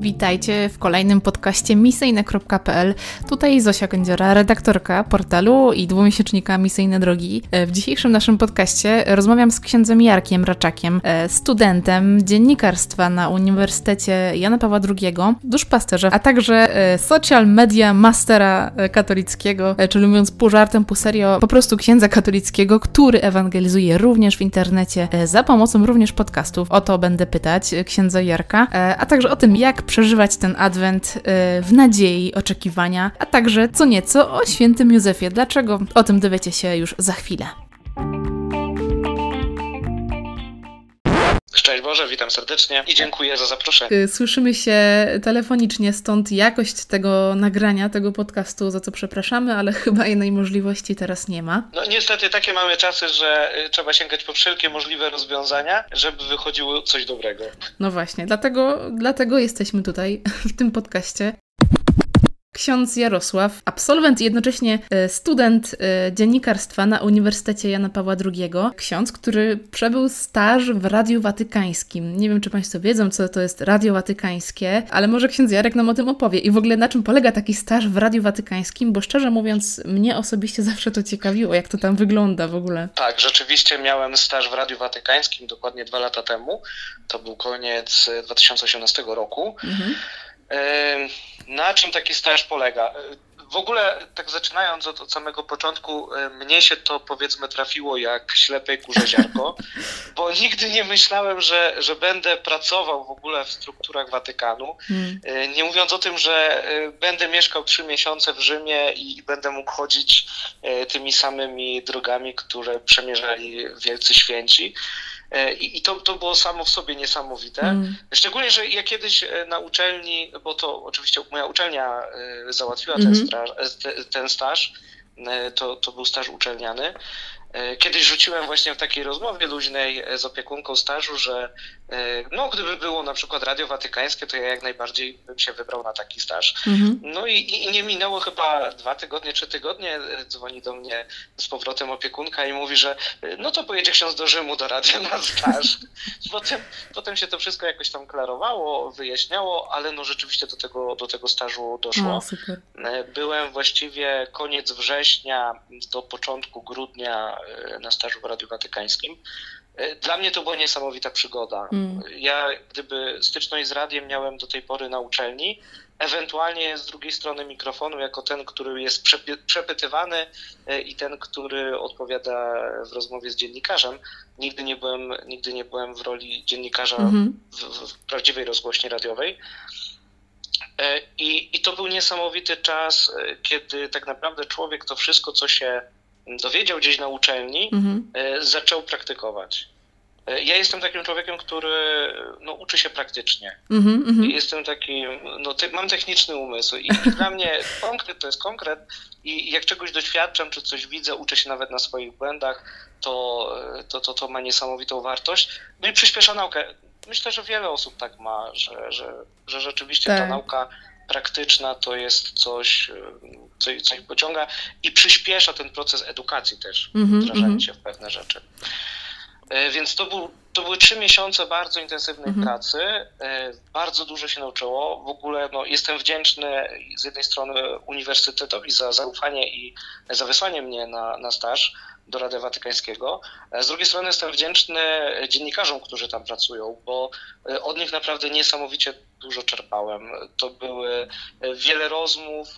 Witajcie w kolejnym podcaście misyjne.pl. Tutaj Zosia Kędziora, redaktorka portalu i dwumiesięcznika Misyjne Drogi. E, w dzisiejszym naszym podcaście rozmawiam z księdzem Jarkiem Raczakiem, e, studentem dziennikarstwa na Uniwersytecie Jana Pawła II, duszpasterza, a także e, social media mastera katolickiego, czyli mówiąc pół żartem, pół serio, po prostu księdza katolickiego, który ewangelizuje również w internecie za pomocą również podcastów. O to będę pytać księdza Jarka, a także o tym, jak przeżywać ten adwent y, w nadziei, oczekiwania, a także co nieco o świętym Józefie. Dlaczego? O tym dowiecie się już za chwilę. Szczęść Boże, witam serdecznie i dziękuję za zaproszenie. Y, słyszymy się telefonicznie, stąd jakość tego nagrania, tego podcastu, za co przepraszamy, ale chyba innej możliwości teraz nie ma. No niestety takie mamy czasy, że y, trzeba sięgać po wszelkie możliwe rozwiązania, żeby wychodziło coś dobrego. No właśnie, dlatego, dlatego jesteśmy tutaj w tym podcaście. Ksiądz Jarosław, absolwent i jednocześnie e, student e, dziennikarstwa na Uniwersytecie Jana Pawła II. Ksiądz, który przebył staż w Radiu Watykańskim. Nie wiem, czy Państwo wiedzą, co to jest Radio Watykańskie, ale może ksiądz Jarek nam o tym opowie. I w ogóle na czym polega taki staż w Radiu Watykańskim, bo szczerze mówiąc, mnie osobiście zawsze to ciekawiło, jak to tam wygląda w ogóle. Tak, rzeczywiście miałem staż w Radiu Watykańskim dokładnie dwa lata temu. To był koniec 2018 roku. Mhm. Na czym taki staż polega? W ogóle, tak zaczynając od, od, samego początku, mnie się to powiedzmy trafiło jak ślepej kurze ziarko, bo nigdy nie myślałem, że, że będę pracował w ogóle w strukturach Watykanu. Hmm. Nie mówiąc o tym, że będę mieszkał trzy miesiące w Rzymie i będę mógł chodzić tymi samymi drogami, które przemierzali wielcy święci. E, I, to, to było samo w sobie niesamowite. Mm. Szczególnie, że ja kiedyś e, na uczelni, bo to oczywiście moja uczelnia e, załatwiła mm -hmm. ten, mhm. staż, ten staż, to, to był staż uczelniany. E, kiedyś rzuciłem właśnie w takiej rozmowie luźnej e, z opiekunką stażu, że e, no, gdyby było na przykład Radio Watykańskie, to ja jak najbardziej bym się wybrał na taki staż. Mhm. No i, i, nie minęło chyba dwa tygodnie, trzy tygodnie, dzwoni do mnie z powrotem opiekunka i mówi, że no to pojedzie ksiądz do Rzymu do radia na staż. Potem, potem się to wszystko jakoś tam klarowało, wyjaśniało, ale no rzeczywiście do tego, do tego stażu doszło. Byłem właściwie koniec września do początku grudnia na stażu w Radiu Watykańskim. E, dla mnie to była niesamowita przygoda. Mm. Ja, gdyby styczność z radiem miałem do tej pory na uczelni, ewentualnie z drugiej strony mikrofonu, jako ten, który jest przepytywany e, i ten, który odpowiada w rozmowie z dziennikarzem. Nigdy nie byłem, nigdy nie byłem w roli dziennikarza mm -hmm. w, w prawdziwej rozgłośni radiowej. I, I to był niesamowity czas, kiedy tak naprawdę człowiek to wszystko, co się dowiedział gdzieś na uczelni, mhm. E, zaczął praktykować. E, ja jestem takim człowiekiem, który no, uczy się praktycznie. Mm -hmm. Jestem taki, no, mam techniczny umysł i, i dla mnie konkret to jest konkret i jak czegoś doświadczam, czy coś widzę, uczę się nawet na swoich błędach, to, to, to, to ma niesamowitą wartość. No i przyspiesza naukę. Myślę, że wiele osób tak ma, że, że, że rzeczywiście tak. ta nauka praktyczna to jest coś, coś, coś pociąga i przyspiesza ten proces edukacji też, mm wdrażanie -hmm. się w pewne rzeczy. E, więc to, był, to były trzy miesiące bardzo intensywnej -hmm. pracy. E, bardzo dużo się nauczyło. W ogóle no, jestem wdzięczny z jednej strony Uniwersytetowi za zaufanie i za wysłanie mnie na, na staż do Rady Watykańskiego. E, z drugiej strony jestem wdzięczny dziennikarzom, którzy tam pracują, bo od nich naprawdę niesamowicie dużo czerpałem. To były wiele rozmów,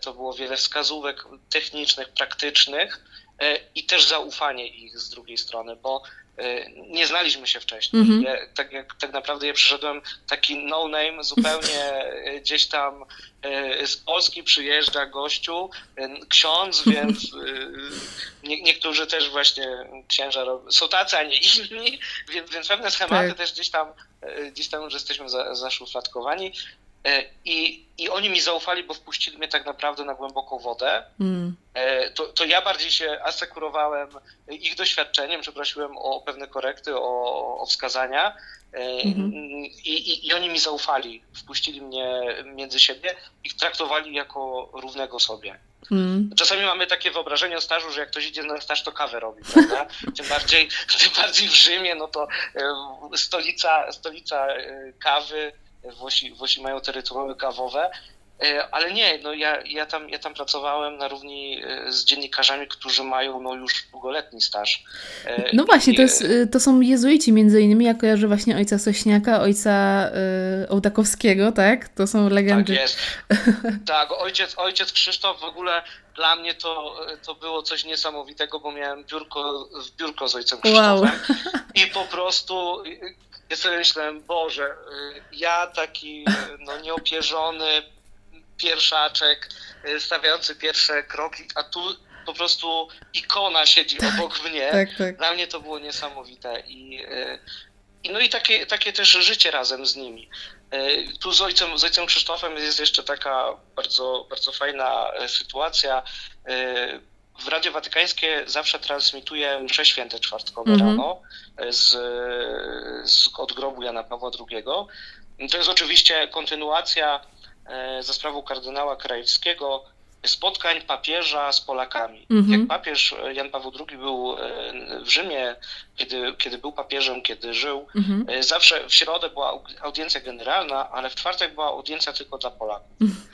to było wiele wskazówek technicznych, praktycznych E, i też zaufanie ich z drugiej strony, bo e, nie znaliśmy się wcześniej. Mm -hmm. ja, tak, jak, tak naprawdę ja przyszedłem taki no-name, zupełnie e, gdzieś tam z Polski przyjeżdża gościu, ksiądz, więc nie, niektórzy też właśnie księża robią, są tacy, a nie inni, więc, więc pewne schematy tak. też gdzieś tam, gdzieś tam już jesteśmy za, zaszufladkowani. E, I, I oni mi zaufali, bo wpuścili mnie tak naprawdę na głęboką wodę. Mm. E, to, to ja bardziej się asekurowałem ich doświadczeniem, przeprosiłem o pewne korekty, o, o wskazania. Mm -hmm. I, i, I oni mi zaufali, wpuścili mnie między siebie i traktowali jako równego sobie. Mm. Czasami mamy takie wyobrażenie o stażu, że jak ktoś idzie na staż, to kawę robi, prawda? Tym bardziej, tym bardziej w Rzymie, no to stolica, stolica kawy, Włosi, Włosi mają terytorium kawowe, E, ale nie, no ja, ja, tam, ja tam pracowałem na równi e, z dziennikarzami, którzy mają no, już długoletni staż. E, no właśnie, to, jest, to są jezuici między innymi. Ja kojarzę właśnie ojca Sośniaka, ojca y, Ołtakowskiego, tak? To są legendy. Tak jest. tak, ojciec, ojciec Krzysztof w ogóle dla mnie to, to było coś niesamowitego, bo miałem biurko, biurko z ojcem Krzysztofem wow. i po prostu ja sobie myślałem, Boże, ja taki no, nieopierzony, pierwszaczek y, stawiający pierwsze kroki, a tu po prostu ikona siedzi obok mnie. Tak, tak. Dla mnie to było niesamowite i, y, i no i takie, takie też życie razem z nimi. Y, tu z ojcem, z ojcem Krzysztofem jest jeszcze taka bardzo, bardzo fajna sytuacja. W Radio Watykańskie zawsze transmituje msze święte czwartkowe mm -hmm. rano z, z, od grobu Jana Pawła II. To jest oczywiście kontynuacja E, za sprawą kardynała Krajewskiego spotkań papieża z Polakami. Mhm. Jak papież Jan Paweł II był e, w Rzymie, kiedy, kiedy był papieżem, kiedy żył, mhm. E, zawsze w środę była audiencja generalna, ale w czwartek była audiencja tylko dla Polaków. Mhm.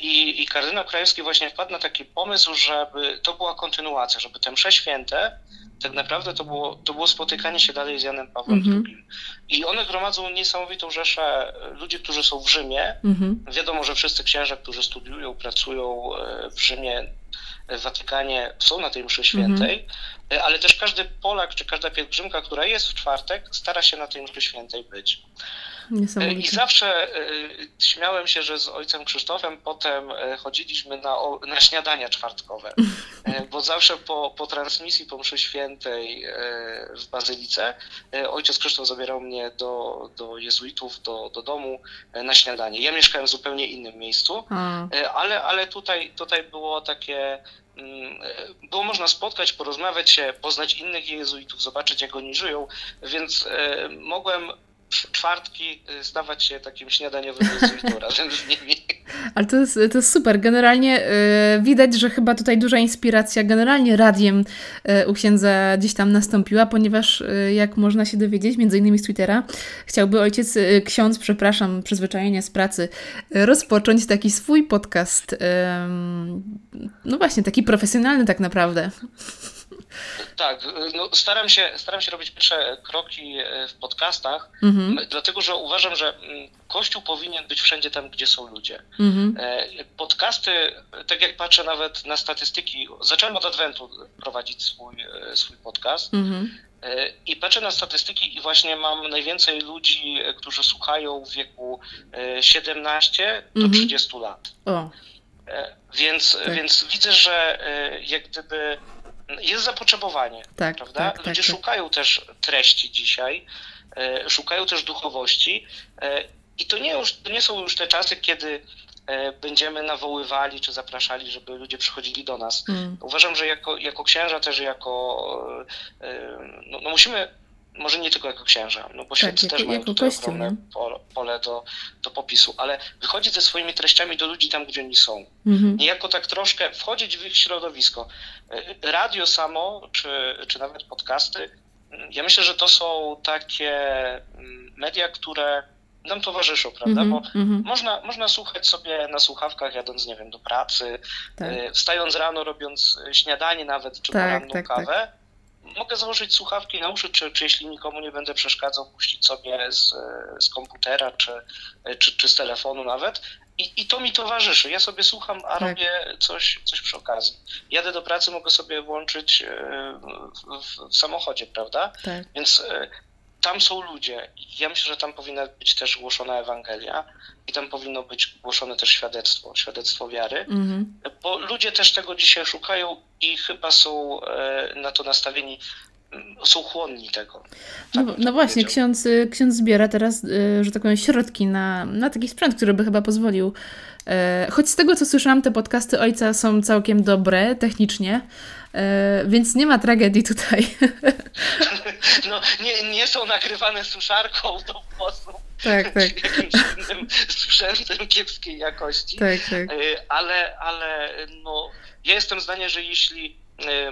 I, I kardynał Krajewski właśnie wpadł na taki pomysł, żeby to była kontynuacja, żeby te msze święte tak naprawdę to było, to było spotykanie się dalej z Janem Pawłem mm -hmm. II. I one gromadzą niesamowitą rzeszę ludzi, którzy są w Rzymie. Mm -hmm. Wiadomo, że wszyscy księża, którzy studiują, pracują e, w Rzymie, w Watykanie, są na tej mszy świętej, mm -hmm. ale też każdy Polak czy każda pielgrzymka, która jest w czwartek, stara się na tej mszy świętej być. I zawsze e, śmiałem się, że z ojcem Krzysztofem potem e, chodziliśmy na, na śniadania czwartkowe, e, bo zawsze po, po transmisji, po mszy świętej w Bazylice, ojciec Krzysztof zabierał mnie do, do jezuitów, do, do domu na śniadanie. Ja mieszkałem w zupełnie innym miejscu, ale, ale tutaj, tutaj było takie mm, było można spotkać, porozmawiać się, poznać innych jezuitów, zobaczyć jak oni żyją, więc mogłem czwartki y, stawać się takim śniadaniowym jezuitą razem z nimi. Ale to jest, to jest super. Generalnie y, widać, że chyba tutaj duża inspiracja generalnie radiem y, u księdza gdzieś tam nastąpiła, ponieważ jak można się dowiedzieć, między innymi z Twittera, chciałby ojciec, ksiądz, przepraszam, przyzwyczajenie z pracy, rozpocząć taki swój podcast, no właśnie, taki profesjonalny tak naprawdę. Tak, no staram, się, staram się robić pierwsze kroki e, w podcastach, mhm. dlatego że uważam, że mm, Kościół powinien być wszędzie tam, gdzie są ludzie. Mhm. E, podcasty, tak jak patrzę nawet na statystyki, zacząłem od Adwentu prowadzić swój, e, swój podcast. Mhm. I patrzę na statystyki i właśnie mam najwięcej ludzi, którzy słuchają w wieku 17 do 30 mhm. lat. O. Więc, tak. więc widzę, że jak gdyby jest zapotrzebowanie, tak, prawda? Tak, tak Ludzie tak, szukają też treści dzisiaj, e, szukają też duchowości e, i to nie, już, to nie są już te czasy, kiedy e, będziemy nawoływali czy zapraszali, żeby ludzie przychodzili do nas. Mm. Uważam, że jako, jako księża też jako no, no musimy może nie tylko jako księża, no bo święty tak, też mają tutaj kościół, ogromne pole, pole do, do popisu, ale wychodzić ze swoimi treściami do ludzi tam, gdzie oni są. Mhm. Niejako tak troszkę wchodzić w ich środowisko. E, radio samo, czy, czy nawet podcasty, ja myślę, że to są takie mm, media, które nam towarzyszą, prawda? Mm -hmm, Bo mm -hmm. można, można słuchać sobie na słuchawkach, jadąc, nie wiem, do pracy, tak. E, wstając rano, robiąc śniadanie nawet, czy tak, poranną tak, kawę. Tak mogę założyć słuchawki na uszy, czy, czy jeśli nikomu nie będę przeszkadzał, puścić sobie z, z komputera, czy, czy, czy z telefonu nawet. I, I to mi towarzyszy. Ja sobie słucham, a tak. robię coś, coś przy okazji. Jadę do pracy, mogę sobie włączyć e, w, w, samochodzie, prawda? Tak. Więc e, tam są ludzie. Ja myślę, że tam powinna być też głoszona Ewangelia i tam powinno być głoszone też świadectwo, świadectwo wiary, mm-hmm. bo ludzie też tego dzisiaj szukają i chyba są e, na to nastawieni, mm, są chłonni tego. Tak no, no właśnie, ksiądz, ksiądz zbiera teraz, e, że tak powiem, środki na, na taki sprzęt, który by chyba pozwolił. E, choć z tego, co słyszałam, te podcasty ojca są całkiem dobre technicznie, więc nie ma tragedii tutaj. No, nie, nie są nagrywane suszarką do włosów tak, tak. jakimś innym sprzętem kiepskiej jakości. Tak, tak. Ale, ale no, ja jestem zdania, że jeśli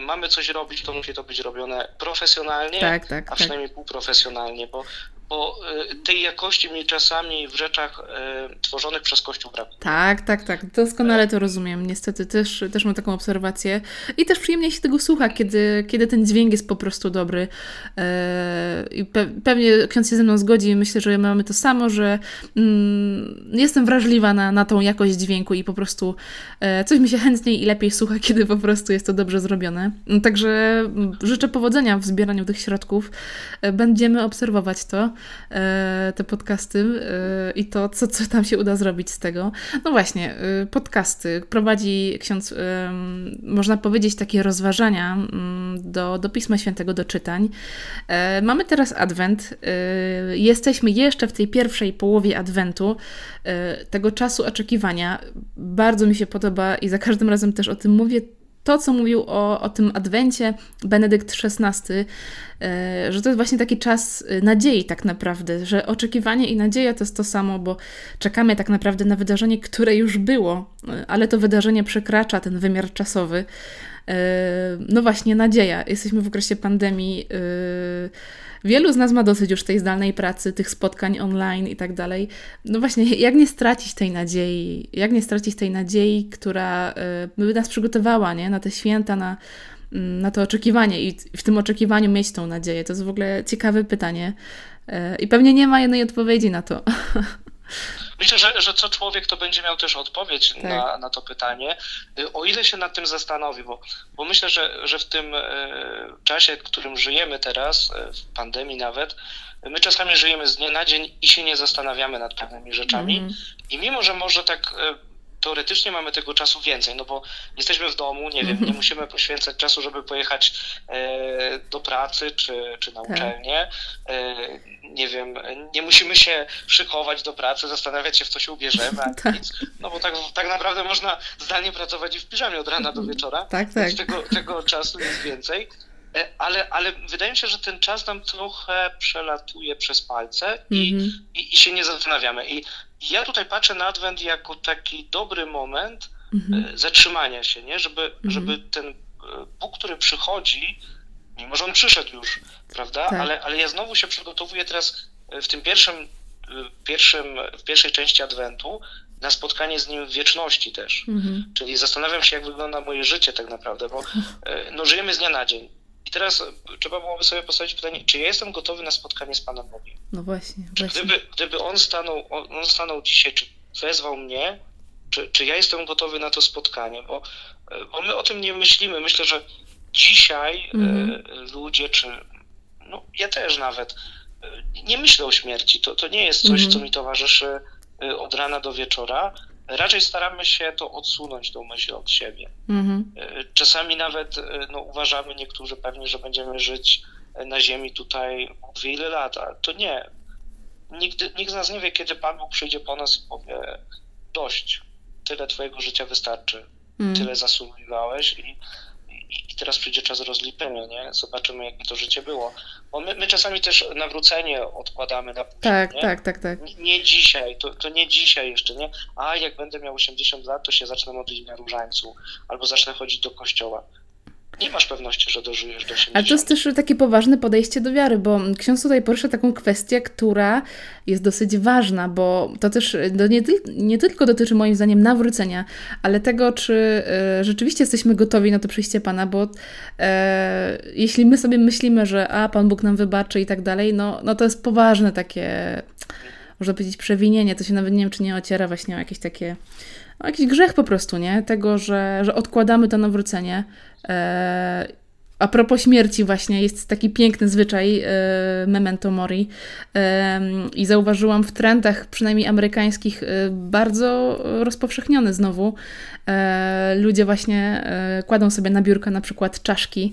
mamy coś robić, to musi to być robione profesjonalnie, tak, tak, a tak. przynajmniej tak. półprofesjonalnie, bo, bo y, tej jakości mi czasami w rzeczach y, tworzonych przez Kościół brakuje. Tak, tak, tak. Doskonale to rozumiem. Niestety też, też mam taką obserwację. I też przyjemnie się tego słucha, kiedy, kiedy ten dźwięk jest po prostu dobry. E, I pe pewnie ksiądz się ze mną zgodzi. Myślę, że mamy to samo, że mm, jestem wrażliwa na, na tą jakość dźwięku i po prostu e, coś mi się chętniej i lepiej słucha, kiedy po prostu jest to dobrze zrobione. Także mm, życzę powodzenia w zbieraniu tych środków. E, będziemy obserwować to. E, te podcasty e, i to, co, co tam się uda zrobić z tego. No właśnie, e, podcasty. Prowadzi ksiądz, można powiedzieć, takie rozważania mm, do, do Pisma Świętego, do czytań. Mamy teraz Adwent. Jesteśmy jeszcze w tej pierwszej połowie Adwentu, tego czasu oczekiwania. Bardzo mi się podoba i za każdym razem też o tym mówię to, co mówił o, o tym Adwencie Benedykt XVI, e, że to jest właśnie taki czas e, nadziei tak naprawdę, że oczekiwanie i nadzieja to jest to samo, bo czekamy tak naprawdę na wydarzenie, które już było, e, ale to wydarzenie przekracza ten wymiar czasowy. No właśnie, nadzieja. Jesteśmy w okresie pandemii Wielu z nas ma dosyć już tej zdalnej pracy, tych spotkań online i tak dalej. No właśnie, jak nie stracić tej nadziei? Jak nie stracić tej nadziei, która y, by nas przygotowała nie? na te święta, na, mm, na to oczekiwanie i w tym oczekiwaniu mieć tą nadzieję? To jest w ogóle ciekawe pytanie. Y, I pewnie nie ma jednej odpowiedzi na to. Myślę, że, że co człowiek to będzie miał też odpowiedź tak. na, na to pytanie, y, o ile się nad tym zastanowi, bo, bo myślę, że, że w tym e, czasie, w którym żyjemy teraz, e, w pandemii nawet, my czasami żyjemy z dnia na dzień i się nie zastanawiamy nad pewnymi rzeczami. Mm. I mimo, że może tak teoretycznie mamy tego czasu więcej, no bo jesteśmy w domu, nie wiem, nie mhm. musimy poświęcać czasu, żeby pojechać e, do pracy czy, czy na tak. uczelnię. E, nie wiem, nie musimy się szykować do pracy, zastanawiać się, w co się ubierzemy, tak. nic. No bo tak, tak naprawdę można zdalnie pracować i w piżamie od rana do wieczora. Tak, tak. Tego, tego czasu jest więcej. E, ale, ale wydaje mi się, że ten czas nam trochę przelatuje przez palce i, mm -hmm. i, i, się nie zastanawiamy. I ja tutaj patrzę na Adwent jako taki dobry moment mm -hmm. zatrzymania się, nie? Żeby, -hmm. żeby ten e, Bóg, który przychodzi, mimo że on przyszedł już, prawda? Tak. Ale, ale ja znowu się przygotowuję teraz w tym pierwszym, pierwszym, w pierwszej części Adwentu na spotkanie z nim w wieczności też. Mhm. Czyli zastanawiam się, jak wygląda moje życie tak naprawdę, bo no, żyjemy z dnia na dzień. Teraz trzeba byłoby sobie postawić pytanie, czy ja jestem gotowy na spotkanie z Panem Bogiem? No właśnie. Czy właśnie. Gdyby, gdyby on, stanął, on stanął dzisiaj, czy wezwał mnie, czy, czy ja jestem gotowy na to spotkanie? Bo, bo my o tym nie myślimy. Myślę, że dzisiaj mm. ludzie, czy no, ja też nawet, e, nie myślę o śmierci. To, to nie jest coś, mm. co mi towarzyszy e, od rana do wieczora raczej staramy się to odsunąć, tą myśl od siebie. Mhm. E, czasami nawet e, no, uważamy niektórzy pewnie, że będziemy żyć e, na ziemi tutaj wiele lat, a to nie. Nigdy, nikt z nas nie wie, kiedy Pan Bóg przyjdzie po nas i powie dość, tyle twojego życia wystarczy, mhm. tyle zasługiwałeś i i teraz przyjdzie czas rozliczenia, nie? Zobaczymy, jakie to życie było. Bo my, my czasami też nawrócenie odkładamy na później, Tak, nie? tak, tak, tak. Nie dzisiaj, to, to nie dzisiaj jeszcze, nie? A jak będę miał 80 lat, to się zacznę modlić na różańcu, albo zacznę chodzić do kościoła nie masz pewności, że dożyjesz do 80. Ale to jest też takie poważne podejście do wiary, bo ksiądz tutaj porusza taką kwestię, która jest dosyć ważna, bo to też no nie, nie tylko dotyczy moim zdaniem nawrócenia, ale tego, czy e, rzeczywiście jesteśmy gotowi na to przyjście Pana, bo e, jeśli my sobie myślimy, że a, Pan Bóg nam wybaczy i tak dalej, no, no to jest poważne takie, można powiedzieć, przewinienie, to się nawet nie wiem, czy nie ociera właśnie o jakieś takie no, jakiś grzech po prostu, nie? Tego, że, że odkładamy to nawrócenie. E, a propos śmierci właśnie, jest taki piękny zwyczaj e, memento mori e, i zauważyłam w trendach, przynajmniej amerykańskich, e, bardzo rozpowszechniony znowu. E, ludzie właśnie e, kładą sobie na biurko na przykład czaszki,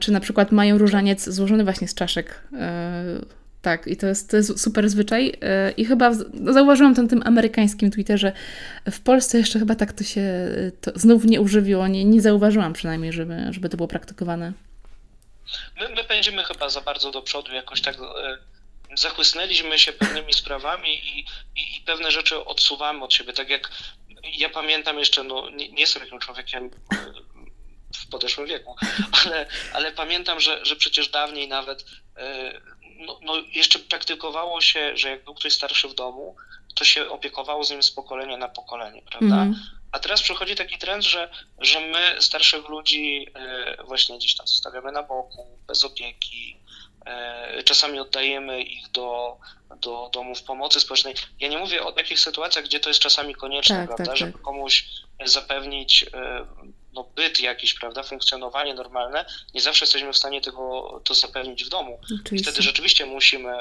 czy na przykład mają różaniec złożony właśnie z czaszek tak, i to jest, to jest super zwyczaj. E, I chyba no, zauważyłam to na tym amerykańskim Twitterze. W Polsce jeszcze chyba tak to się to znów nie używiło. Nie, nie zauważyłam przynajmniej, żeby, żeby to było praktykowane. My, my pędzimy chyba za bardzo do przodu, jakoś tak e, zachłysnęliśmy się pewnymi sprawami i, i, i, pewne rzeczy odsuwamy od siebie. Tak jak ja pamiętam jeszcze, no nie, nie jestem takim człowiekiem e, w podeszłym wieku, ale, ale pamiętam, że, że przecież dawniej nawet no, no jeszcze praktykowało się, że jak był ktoś starszy w domu, to się opiekowało z nim z pokolenia na pokolenie, prawda? Mm. A teraz przychodzi taki trend, że, że my starszych ludzi e, właśnie gdzieś tam zostawiamy na boku, bez opieki, e, czasami oddajemy ich do, do domów pomocy społecznej. Ja nie mówię o takich sytuacjach, gdzie to jest czasami konieczne, tak, prawda, tak, żeby tak. komuś zapewnić e, no, byt jakiś, prawda, funkcjonowanie normalne. Nie zawsze jesteśmy w stanie tego to zapewnić w domu. Oczywiście. Wtedy rzeczywiście musimy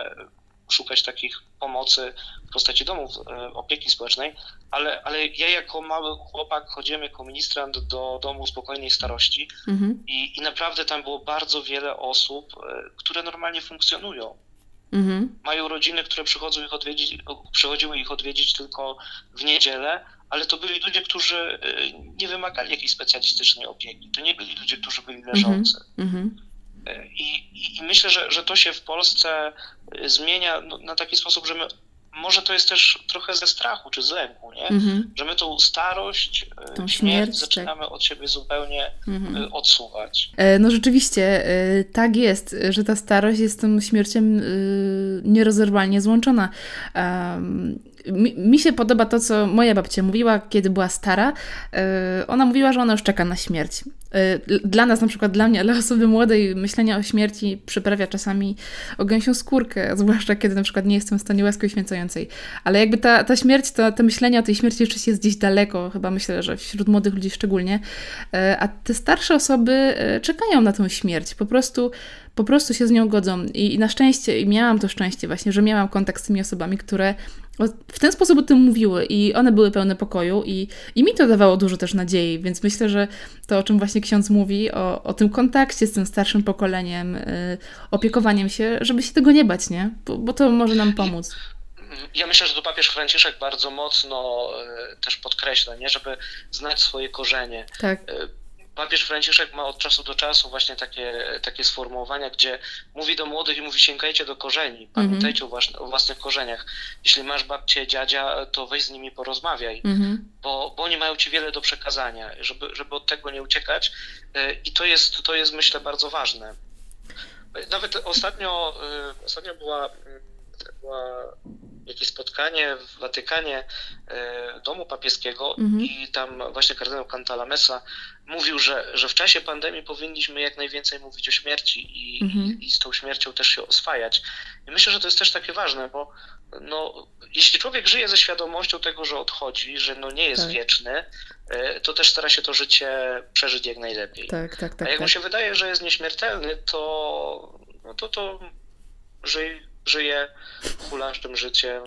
szukać takich pomocy w postaci domów e, opieki społecznej, ale, ale ja jako mały chłopak chodziłem jako ministrant do domu spokojnej starości mhm. i, i naprawdę tam było bardzo wiele osób, e, które normalnie funkcjonują. Mhm. Mają rodziny, które przychodzą ich odwiedzić, przychodziły ich odwiedzić tylko w niedzielę, ale to byli ludzie, którzy e, nie wymagali jakiejś specjalistycznej opieki. To nie byli ludzie, którzy byli leżący. Mhm. I, I, myślę, że, że to się w Polsce y, zmienia no, na taki sposób, że my może to jest też trochę ze strachu czy z lęku, nie? Mm-hmm. że my tą starość, tą śmierć, śmierć zaczynamy tak. od siebie zupełnie mm-hmm. odsuwać. E, no rzeczywiście, e, tak jest, że ta starość jest z tą śmiercią nierozerwalnie złączona. Mi, mi, się podoba to, co moja babcia mówiła, kiedy była stara. Ona mówiła, że ona już czeka na śmierć. Y, dla nas, na przykład dla mnie, ale osoby młodej, myślenie o śmierci przyprawia czasami o gęsią skórkę, zwłaszcza kiedy na przykład nie jestem w stanie łaski uświęcającej. Ale jakby ta, ta śmierć, to, to myślenie o tej śmierci jeszcze jest gdzieś daleko, chyba myślę, że wśród młodych ludzi szczególnie. Y, a te starsze osoby czekają na tą śmierć. Po prostu po prostu się z nią godzą. I, I, na szczęście, i miałam to szczęście właśnie, że miałam kontakt z tymi osobami, które w ten sposób o tym mówiły i one były pełne pokoju i, i mi to dawało dużo też nadziei, więc myślę, że to, o czym właśnie ksiądz mówi, o, o tym kontakcie z tym starszym pokoleniem, yy, opiekowaniem się, żeby się tego nie bać, nie? Bo, bo to może nam pomóc. Ja myślę, że tu papież Franciszek bardzo mocno y, też podkreśla, nie? żeby znać swoje korzenie. Tak. Y, papież Franciszek ma od czasu do czasu właśnie takie, takie sformułowania, gdzie mówi do młodych i mówi sięgajcie do korzeni, pamiętajcie mm-hmm. o, własnych korzeniach. Jeśli masz babcię, dziadzia, to weź z nimi porozmawiaj, mm-hmm. bo, bo oni mają ci wiele do przekazania, żeby, żeby od tego nie uciekać e, i to jest, to jest myślę bardzo ważne. Nawet ostatnio, e, ostatnio była, była jakieś spotkanie w Watykanie e, domu papieskiego mhm. i tam właśnie kardynał Cantalamessa mówił, że, że w czasie pandemii powinniśmy jak najwięcej mówić o śmierci i, mhm. i, z tą śmiercią też się oswajać. I myślę, że to jest też takie ważne, bo no, jeśli człowiek żyje ze świadomością tego, że odchodzi, że no nie jest tak. wieczny, e, to też stara się to życie przeżyć jak najlepiej. Tak, tak, tak, A jak mu tak. się wydaje, że jest nieśmiertelny, to, no to, to żyje, żyje hulaszczym życiem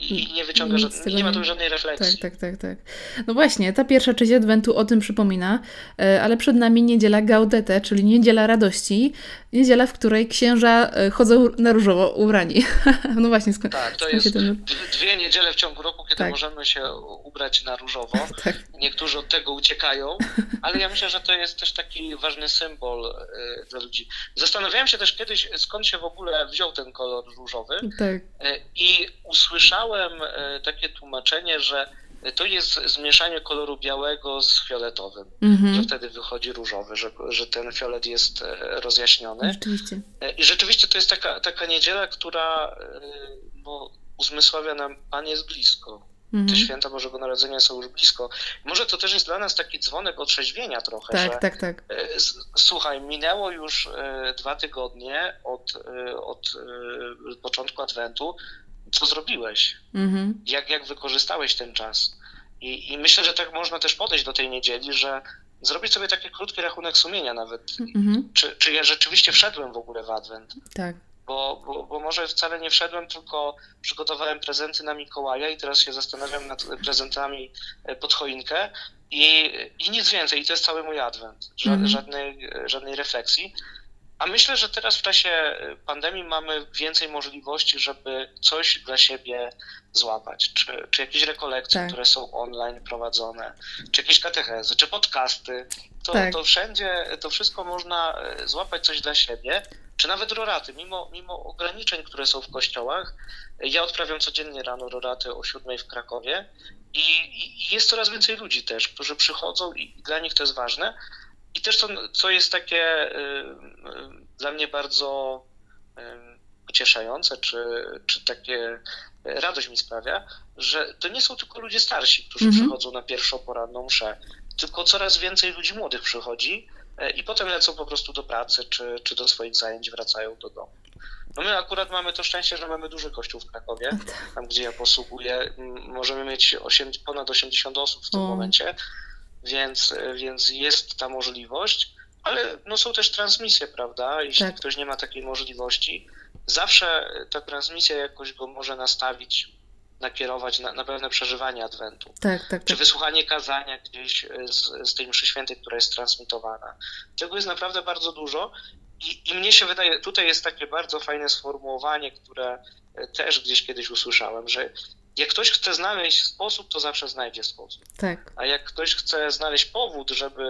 i nie wyciąga, nie, nie ma tu żadnej refleksji. Tak, tak, tak, tak. No właśnie, ta pierwsza część Adwentu o tym przypomina, e, ale przed nami niedziela Gaudete, czyli niedziela radości, niedziela, w której księża e, chodzą na różowo ubrani. no właśnie, skąd Tak, to jest ten... dwie niedziele w ciągu roku, kiedy tak. możemy się ubrać na różowo. tak. Niektórzy od tego uciekają, ale ja myślę, że to jest też taki ważny symbol e, dla ludzi. Zastanawiałem się też kiedyś, skąd się w ogóle wziął ten kolor różowy tak. i usłyszałem słyszałem e, takie tłumaczenie, że to jest zmieszanie koloru białego z fioletowym, mm-hmm. że wtedy wychodzi różowy, że, że ten fiolet jest e, rozjaśniony. Rzeczywiście. E, I rzeczywiście to jest taka, taka niedziela, która no, uzmysławia nam, Pan jest blisko. Mm-hmm. Te święta Bożego Narodzenia są już blisko. Może to też jest dla nas taki dzwonek otrzeźwienia trochę, tak, że tak, tak. słuchaj, minęło już dwa tygodnie od, od początku Adwentu, co zrobiłeś, mhm. jak, jak wykorzystałeś ten czas. I, I myślę, że tak można też podejść do tej niedzieli, że zrobić sobie taki krótki rachunek sumienia nawet. Mhm. Czy, czy ja rzeczywiście wszedłem w ogóle w Adwent? Tak. Bo, bo, bo może wcale nie wszedłem, tylko przygotowałem prezenty na Mikołaja i teraz się zastanawiam nad prezentami e, pod choinkę i, i nic więcej. I to jest cały mój Adwent. Mhm. Żadnej, żadnej refleksji. A myślę, że teraz w czasie y, pandemii mamy więcej możliwości, żeby coś dla siebie złapać. Czy, czy jakieś rekolekcje, tak. które są online prowadzone, czy jakieś katechezy, czy podcasty. To, tak. to wszędzie, to wszystko można y, złapać coś dla siebie, czy nawet roraty. Mimo, mimo ograniczeń, które są w kościołach, ja odprawiam codziennie rano roraty o siódmej w Krakowie i, i jest coraz więcej ludzi też, którzy przychodzą i dla nich to jest ważne. I też to, co jest takie y, y, dla mnie bardzo y, pocieszające, czy, czy takie radość mi sprawia, że to nie są tylko ludzie starsi, którzy mhm. przychodzą na pierwszą poranną mszę, tylko coraz więcej ludzi młodych przychodzi i potem lecą po prostu do pracy, czy, czy do swoich zajęć, wracają do domu. No my akurat mamy to szczęście, że mamy duży kościół w Krakowie, tak. tam gdzie ja posługuję. Możemy mieć 8, ponad 80 osób w tym o. momencie, więc, więc jest ta możliwość, ale no są też transmisje, prawda? Jeśli tak. ktoś nie ma takiej możliwości, zawsze ta transmisja jakoś go może nastawić, nakierować na, na pewne przeżywanie Adwentu. Tak, tak, Czy tak. wysłuchanie kazania gdzieś z, z tej mszy świętej, która jest transmitowana. Tego jest naprawdę bardzo dużo i, I mnie się wydaje, tutaj jest takie bardzo fajne sformułowanie, które e, też gdzieś kiedyś usłyszałem, że jak ktoś chce znaleźć sposób, to zawsze znajdzie sposób. Tak. A jak ktoś chce znaleźć powód, żeby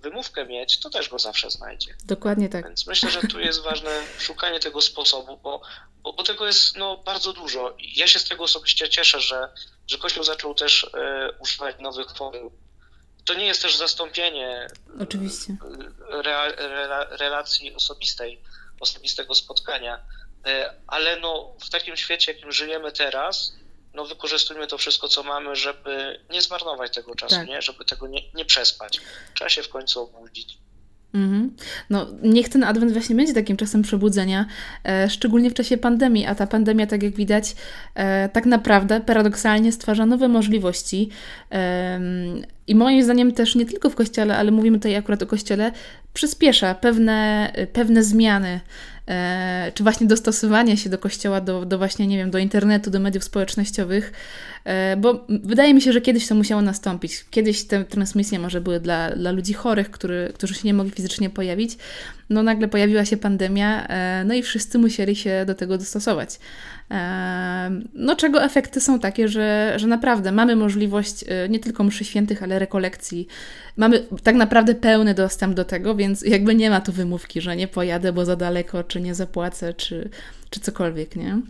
wymówkę mieć, to też go zawsze znajdzie. Dokładnie tak. Więc myślę, że tu jest ważne szukanie tego sposobu, bo, bo, bo tego jest no, bardzo dużo. Ja się z tego osobiście cieszę, że, że Kościół zaczął też e, używać nowych form to nie jest też zastąpienie Oczywiście. Re, re, relacji osobistej, osobistego spotkania, e, ale no, w takim świecie, jakim żyjemy teraz, no wykorzystujmy to wszystko, co mamy, żeby nie zmarnować tego czasu, tak. nie? żeby tego nie, nie przespać. Trzeba się w końcu obudzić. Mhm. No, niech ten adwent właśnie będzie takim czasem przebudzenia, e, szczególnie w czasie pandemii, a ta pandemia, tak jak widać, e, tak naprawdę paradoksalnie stwarza nowe możliwości. E, I moim zdaniem też nie tylko w kościele, ale mówimy tutaj akurat o kościele, przyspiesza pewne, pewne zmiany E, czy właśnie dostosowanie się do kościoła, do, do właśnie, nie wiem, do internetu, do mediów społecznościowych, e, bo wydaje mi się, że kiedyś to musiało nastąpić. Kiedyś te transmisje może były dla, dla ludzi chorych, który, którzy się nie mogli fizycznie pojawić. No nagle pojawiła się pandemia, e, no i wszyscy musieli się do tego dostosować. No, czego efekty są takie, że, że naprawdę mamy możliwość e, nie tylko mszy świętych, ale rekolekcji. Mamy tak naprawdę pełny dostęp do tego, więc jakby nie ma tu wymówki, że nie pojadę, bo za daleko, czy nie zapłacę, czy, czy cokolwiek, nie?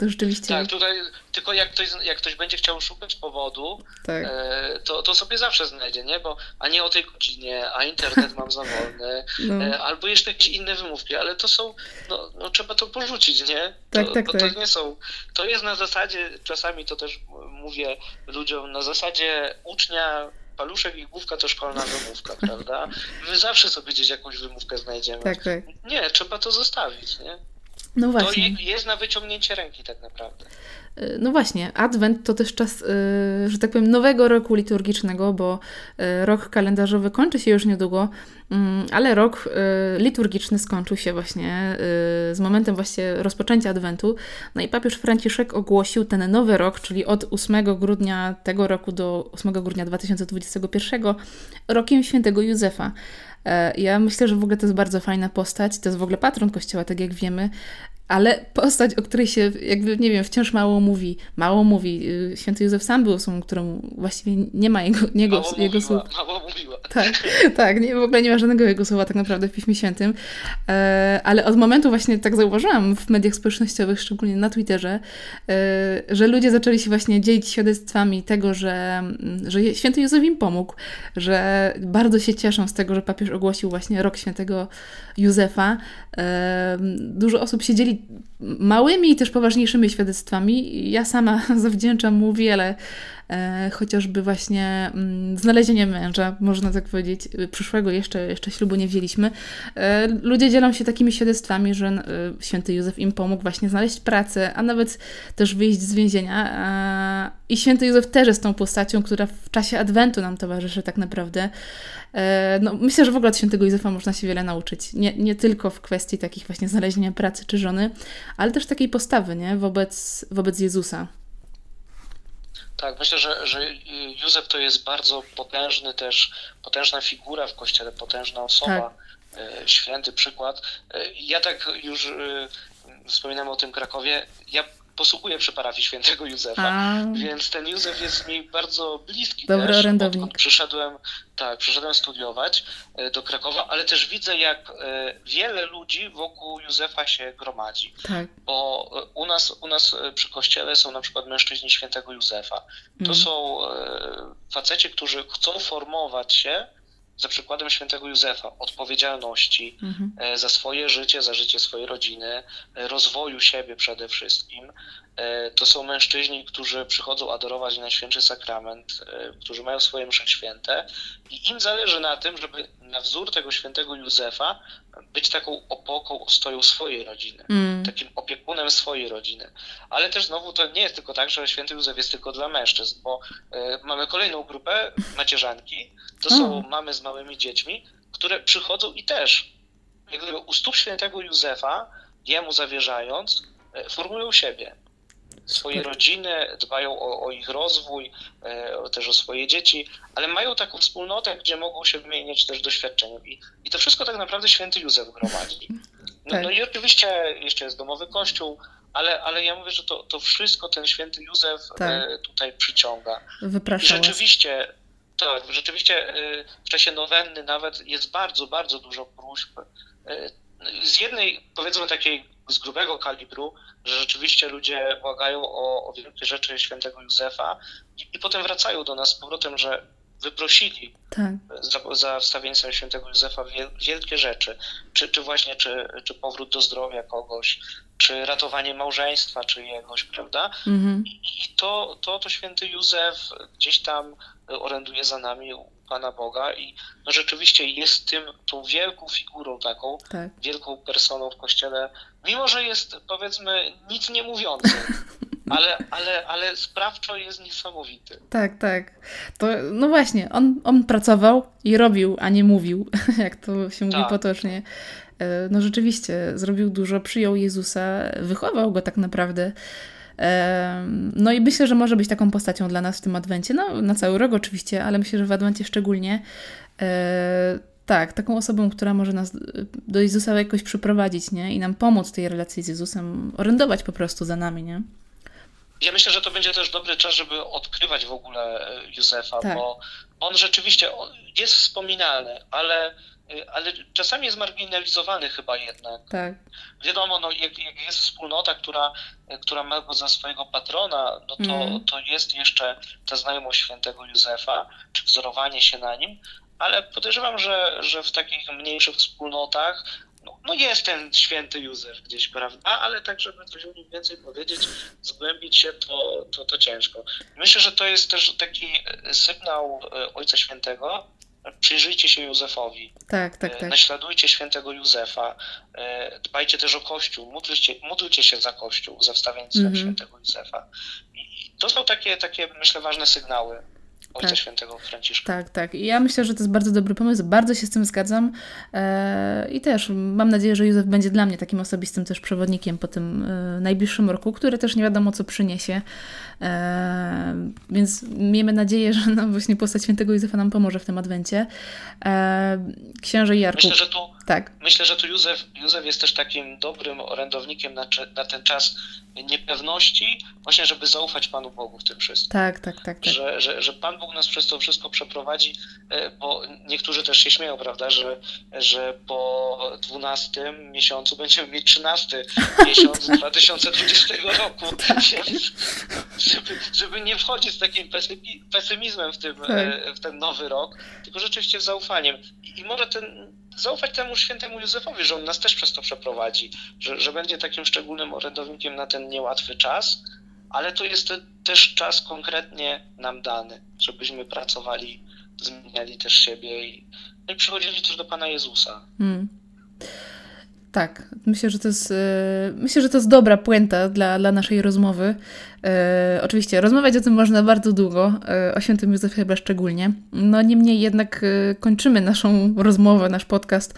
To rzeczywiście. Tak, tutaj tylko jak ktoś, jak ktoś będzie chciał szukać powodu, tak. e, to, to sobie zawsze znajdzie, nie? Bo a nie o tej godzinie, a internet mam za wolny, no. e, albo jeszcze jakieś inne wymówki, ale to są, no, no trzeba to porzucić, nie? To, tak, tak, bo tak. to nie są, to jest na zasadzie, czasami to też mówię ludziom, na zasadzie ucznia paluszek i główka to szkolna wymówka, prawda? My zawsze sobie gdzieś jakąś wymówkę znajdziemy. Tak, tak. Nie, trzeba to zostawić, nie? No właśnie. To jest na wyciągnięcie ręki tak naprawdę. Y, no właśnie, Adwent to też czas, y, że tak powiem, nowego roku liturgicznego, bo y, rok kalendarzowy kończy się już niedługo, mm, ale rok liturgiczny skończył się właśnie z momentem właśnie rozpoczęcia Adwentu. No i papież Franciszek ogłosił ten nowy rok, czyli od 8 grudnia tego roku do 8 grudnia 2021 rokiem świętego Józefa. E, ja myślę, że w ogóle to jest bardzo fajna postać. To jest w ogóle patron kościoła, tak jak wiemy ale postać, o której się jakby, nie wiem, wciąż mało mówi. Mało mówi. Y, Święty Józef sam był osobą, którą właściwie nie ma jego, jego, mało jego mówiła, słów. Mało mówiła. Tak, tak nie, w ogóle nie ma żadnego jego słowa tak naprawdę w Piśmie Świętym. E, ale od momentu właśnie, tak zauważyłam w mediach społecznościowych, szczególnie na Twitterze, e, że ludzie zaczęli się właśnie dzielić świadectwami tego, że, że Święty Józef im pomógł, że bardzo się cieszą z tego, że papież ogłosił właśnie rok Świętego Józefa. E, dużo osób się dzieli małymi i też poważniejszymi świadectwami. Ja sama zawdzięczam mu wiele, chociażby właśnie mm, znalezienie męża, można tak powiedzieć, przyszłego jeszcze, jeszcze ślubu nie wzięliśmy. E, ludzie dzielą się takimi świadectwami, że e, święty Józef im pomógł właśnie znaleźć pracę, a nawet też wyjść z więzienia. E, I święty Józef też jest tą postacią, która w czasie Adwentu nam towarzyszy tak naprawdę. E, no, myślę, że w ogóle od świętego Józefa można się wiele nauczyć. Nie, nie tylko w kwestii takich właśnie znalezienia pracy czy żony, ale też takiej postawy nie? Wobec, wobec Jezusa. Tak, myślę, że, że Józef to jest bardzo potężny też, potężna figura w kościele, potężna osoba, tak. E, święty przykład. E, ja tak już wspominam o tym Krakowie. Ja posługuję przy parafii świętego Józefa, A. więc ten Józef jest mi bardzo bliski Dobry też, orędownik. przyszedłem, tak, przyszedłem studiować e, do Krakowa, ale też widzę, jak e, wiele ludzi wokół Józefa się gromadzi. Tak. Bo e, u nas, u nas przy kościele są na przykład mężczyźni świętego Józefa. To mm. są faceci, którzy chcą formować się za przykładem świętego Józefa, odpowiedzialności mhm. E, za swoje życie, za życie swojej rodziny, e, rozwoju siebie przede wszystkim. E, to są mężczyźni, którzy przychodzą adorować Najświętszy Sakrament, którzy mają swoje msze święte i im zależy na tym, żeby na wzór tego świętego Józefa być taką opoką, ostoją swojej rodziny, mm. takim opiekunem swojej rodziny. Ale też znowu to nie jest tylko tak, że święty Józef jest tylko dla mężczyzn, bo mamy kolejną grupę, macierzanki, to są mamy z małymi dziećmi, które przychodzą i też jak gdyby u stóp świętego Józefa, jemu zawierzając, e, formują siebie. Swoje rodziny, dbają o, o ich rozwój, e, też o swoje dzieci, ale mają taką wspólnotę, gdzie mogą się wymieniać też doświadczeniem. I, i to wszystko tak naprawdę święty Józef gromadzi. No, tak. no i oczywiście jeszcze jest domowy kościół, ale, ale ja mówię, że to, to wszystko ten święty Józef tak. E, tutaj przyciąga. Wypraszam I rzeczywiście tak, rzeczywiście y, w czasie nowenny nawet jest bardzo, bardzo dużo próśb. Y, z jednej, powiedzmy takiej z grubego kalibru, że rzeczywiście ludzie błagają o, o wielkie rzeczy świętego Józefa i, i potem wracają do nas z powrotem, że wyprosili tak. za, za wstawieństwem świętego Józefa wielkie rzeczy, czy, czy właśnie czy, czy powrót do zdrowia kogoś, czy ratowanie małżeństwa czyjegoś, prawda? Mhm. I, I, to, to, to święty Józef gdzieś tam oręduje za nami Pana Boga i no rzeczywiście jest tym, tą wielką figurą taką, tak. wielką personą w Kościele, mimo że jest powiedzmy nic nie mówiący. ale, ale, ale sprawczo jest niesamowity. Tak, tak. To, no właśnie, on, on pracował i robił, a nie mówił, jak to się mówi tak. potocznie. E, no rzeczywiście, zrobił dużo, przyjął Jezusa, wychował go tak naprawdę. No i myślę, że może być taką postacią dla nas w tym Adwencie. No, na cały rok oczywiście, ale myślę, że w Adwencie szczególnie. E, tak, taką osobą, która może nas do Jezusa jakoś przyprowadzić, nie? I nam pomóc w tej relacji z Jezusem, orędować po prostu za nami, nie? Ja myślę, że to będzie też dobry czas, żeby odkrywać w ogóle e, Józefa, tak. bo on rzeczywiście jest wspominalny, ale, ale czasami jest marginalizowany chyba jednak. Tak. Wiadomo, no, jak, jak jest wspólnota, która, e, która ma go za swojego patrona, no to, mm. to jest jeszcze ta znajomość świętego Józefa, czy wzorowanie się na nim, ale podejrzewam, że, że w takich mniejszych wspólnotach no, no jest ten święty Józef gdzieś, prawda? Ale tak, żeby coś o nim więcej powiedzieć, zgłębić się, to, to, to ciężko. Myślę, że to jest też taki e, sygnał Ojca Świętego, przyjrzyjcie się Józefowi. Tak, tak, e, tak. Naśladujcie świętego Józefa. Dbajcie też o Kościół. Módlcie, módlcie się za Kościół, za wstawiennictwem mm -hmm. świętego Józefa. I to są takie, takie, myślę, ważne sygnały. Ojca tak. Świętego Franciszka. Tak, tak. I ja myślę, że to jest bardzo dobry pomysł, bardzo się z tym zgadzam e, i też mam nadzieję, że Józef będzie dla mnie takim osobistym też przewodnikiem po tym e, najbliższym roku, który też nie wiadomo co przyniesie, e, więc miejmy nadzieję, że no właśnie postać świętego Józefa nam pomoże w tym Adwencie. Księże Jarku. Myślę, że tu, tak. myślę, że tu Józef, Józef jest też takim dobrym orędownikiem na, na ten czas niepewności, właśnie żeby zaufać Panu Bogu w tym wszystkim. Tak, tak, tak. tak. Że, że, że Pan Bóg nas przez to wszystko przeprowadzi, e, bo niektórzy też się śmieją, prawda, że, że po 12 miesiącu będziemy mieć 13 miesiąc 2020 roku. Tak. Żeby, żeby nie wchodzić z takim pesymizmem w, tym, tak. E, w ten nowy rok, tylko rzeczywiście z zaufaniem. I, i może ten zaufać temu świętemu Józefowi, że on nas też przez to przeprowadzi, że, że będzie takim szczególnym orędownikiem na ten niełatwy czas, ale to jest te, też czas konkretnie nam dany, żebyśmy pracowali, zmieniali też siebie i, no i przychodzili też do Pana Jezusa. Hmm. Tak, myślę, że to jest, e, myślę, że to jest dobra puenta dla, dla naszej rozmowy. E, oczywiście, rozmawiać o tym można bardzo długo, e, o świętym Józefie chyba szczególnie. No niemniej jednak kończymy naszą rozmowę, nasz podcast,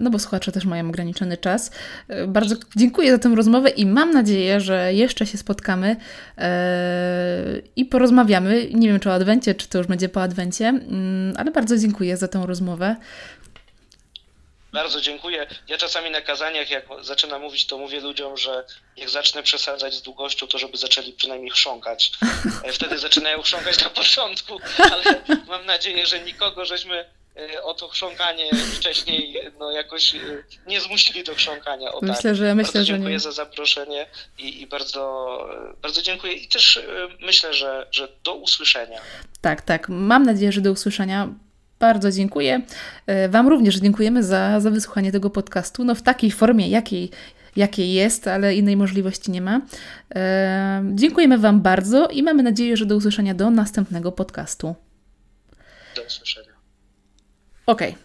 no bo słuchacze też mają ograniczony czas. Bardzo dziękuję za tę rozmowę i mam nadzieję, że jeszcze się spotkamy i porozmawiamy. Nie wiem, czy o Adwencie, czy to już będzie po Adwencie, mm, ale bardzo dziękuję za tę rozmowę. Bardzo dziękuję. Ja czasami na kazaniach, jak zaczynam mówić, to mówię ludziom, że jak zacznę przesadzać z długością, to żeby zaczęli przynajmniej chrząkać. E, wtedy zaczynają chrząkać na początku, ale mam nadzieję, że nikogo żeśmy e, o to chrząkanie wcześniej no, jakoś e, nie zmusili do chrząkania. O, myślę, tak. że, myślę, bardzo dziękuję nie. za zaproszenie i, i, bardzo, bardzo dziękuję. I też myślę, że, że do usłyszenia. Tak, tak. Mam nadzieję, że do usłyszenia Bardzo dziękuję. E, wam również dziękujemy za, za wysłuchanie tego podcastu. No w takiej formie, jakiej, jakiej jest, ale innej możliwości nie ma. E, dziękujemy Wam bardzo i mamy nadzieję, że do usłyszenia do następnego podcastu. Do usłyszenia. Okej. Okay.